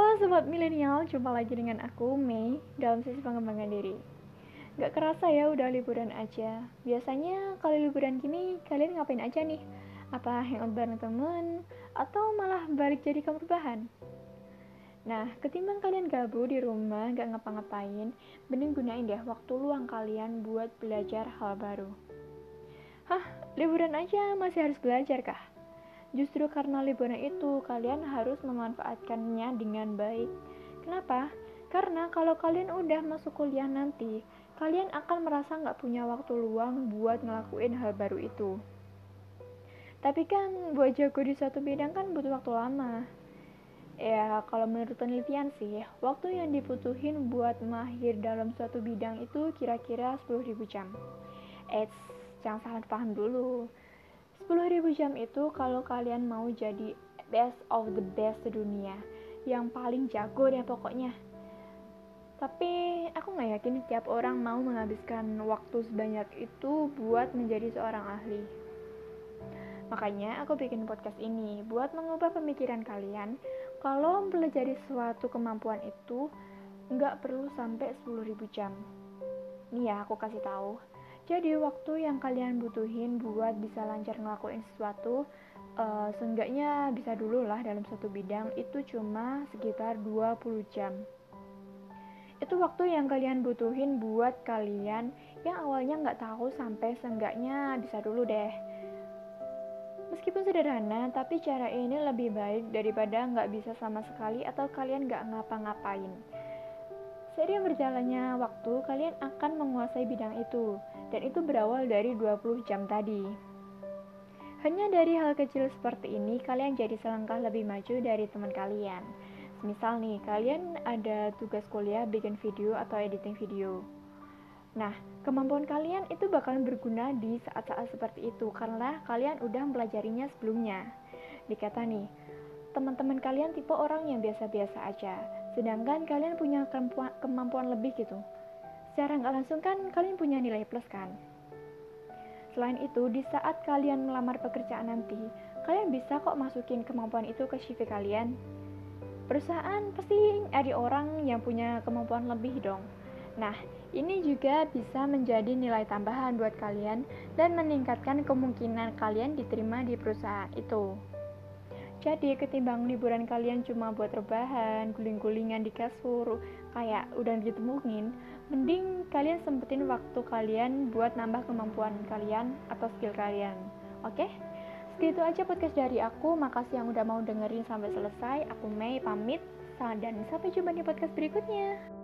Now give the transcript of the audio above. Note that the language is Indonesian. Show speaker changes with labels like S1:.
S1: Halo Sobat Milenial, jumpa lagi dengan aku, Mei, dalam sesi pengembangan diri. Gak kerasa ya udah liburan aja. Biasanya kalau liburan gini, kalian ngapain aja nih? Apa hangout bareng temen? Atau malah balik jadi kamar bahan? Nah, ketimbang kalian gabut di rumah gak ngapa-ngapain, mending gunain deh waktu luang kalian buat belajar hal baru. Hah, liburan aja masih harus belajar kah? Justru karena liburan itu, kalian harus memanfaatkannya dengan baik. Kenapa? Karena kalau kalian udah masuk kuliah nanti, kalian akan merasa nggak punya waktu luang buat ngelakuin hal baru itu. Tapi kan buat jago di suatu bidang kan butuh waktu lama. Ya, kalau menurut penelitian sih, waktu yang dibutuhin buat mahir dalam suatu bidang itu kira-kira 10.000 jam. Eits, jangan salah paham dulu 10.000 jam itu kalau kalian mau jadi best of the best dunia. Yang paling jago deh pokoknya. Tapi aku nggak yakin tiap orang mau menghabiskan waktu sebanyak itu buat menjadi seorang ahli. Makanya aku bikin podcast ini buat mengubah pemikiran kalian. Kalau mempelajari suatu kemampuan itu nggak perlu sampai 10.000 jam. Nih ya aku kasih tahu jadi waktu yang kalian butuhin buat bisa lancar ngelakuin sesuatu uh, seenggaknya bisa dulu lah dalam satu bidang itu cuma sekitar 20 jam itu waktu yang kalian butuhin buat kalian yang awalnya nggak tahu sampai seenggaknya bisa dulu deh Meskipun sederhana, tapi cara ini lebih baik daripada nggak bisa sama sekali atau kalian nggak ngapa-ngapain. Seiring berjalannya waktu, kalian akan menguasai bidang itu, dan itu berawal dari 20 jam tadi. Hanya dari hal kecil seperti ini, kalian jadi selangkah lebih maju dari teman kalian. Misal nih, kalian ada tugas kuliah bikin video atau editing video. Nah, kemampuan kalian itu bakalan berguna di saat-saat seperti itu karena kalian udah mempelajarinya sebelumnya. Dikata nih, teman-teman kalian tipe orang yang biasa-biasa aja, sedangkan kalian punya kemampuan, lebih gitu. Secara nggak langsung kan kalian punya nilai plus kan? Selain itu di saat kalian melamar pekerjaan nanti kalian bisa kok masukin kemampuan itu ke CV kalian. Perusahaan pasti ada orang yang punya kemampuan lebih dong. Nah ini juga bisa menjadi nilai tambahan buat kalian dan meningkatkan kemungkinan kalian diterima di perusahaan itu. Jadi ketimbang liburan kalian cuma buat rebahan, guling-gulingan di kasur, kayak udah ditemuin, mending kalian sempetin waktu kalian buat nambah kemampuan kalian atau skill kalian. Oke? Okay? Segitu aja podcast dari aku. Makasih yang udah mau dengerin sampai selesai. Aku Mei pamit dan sampai jumpa di podcast berikutnya.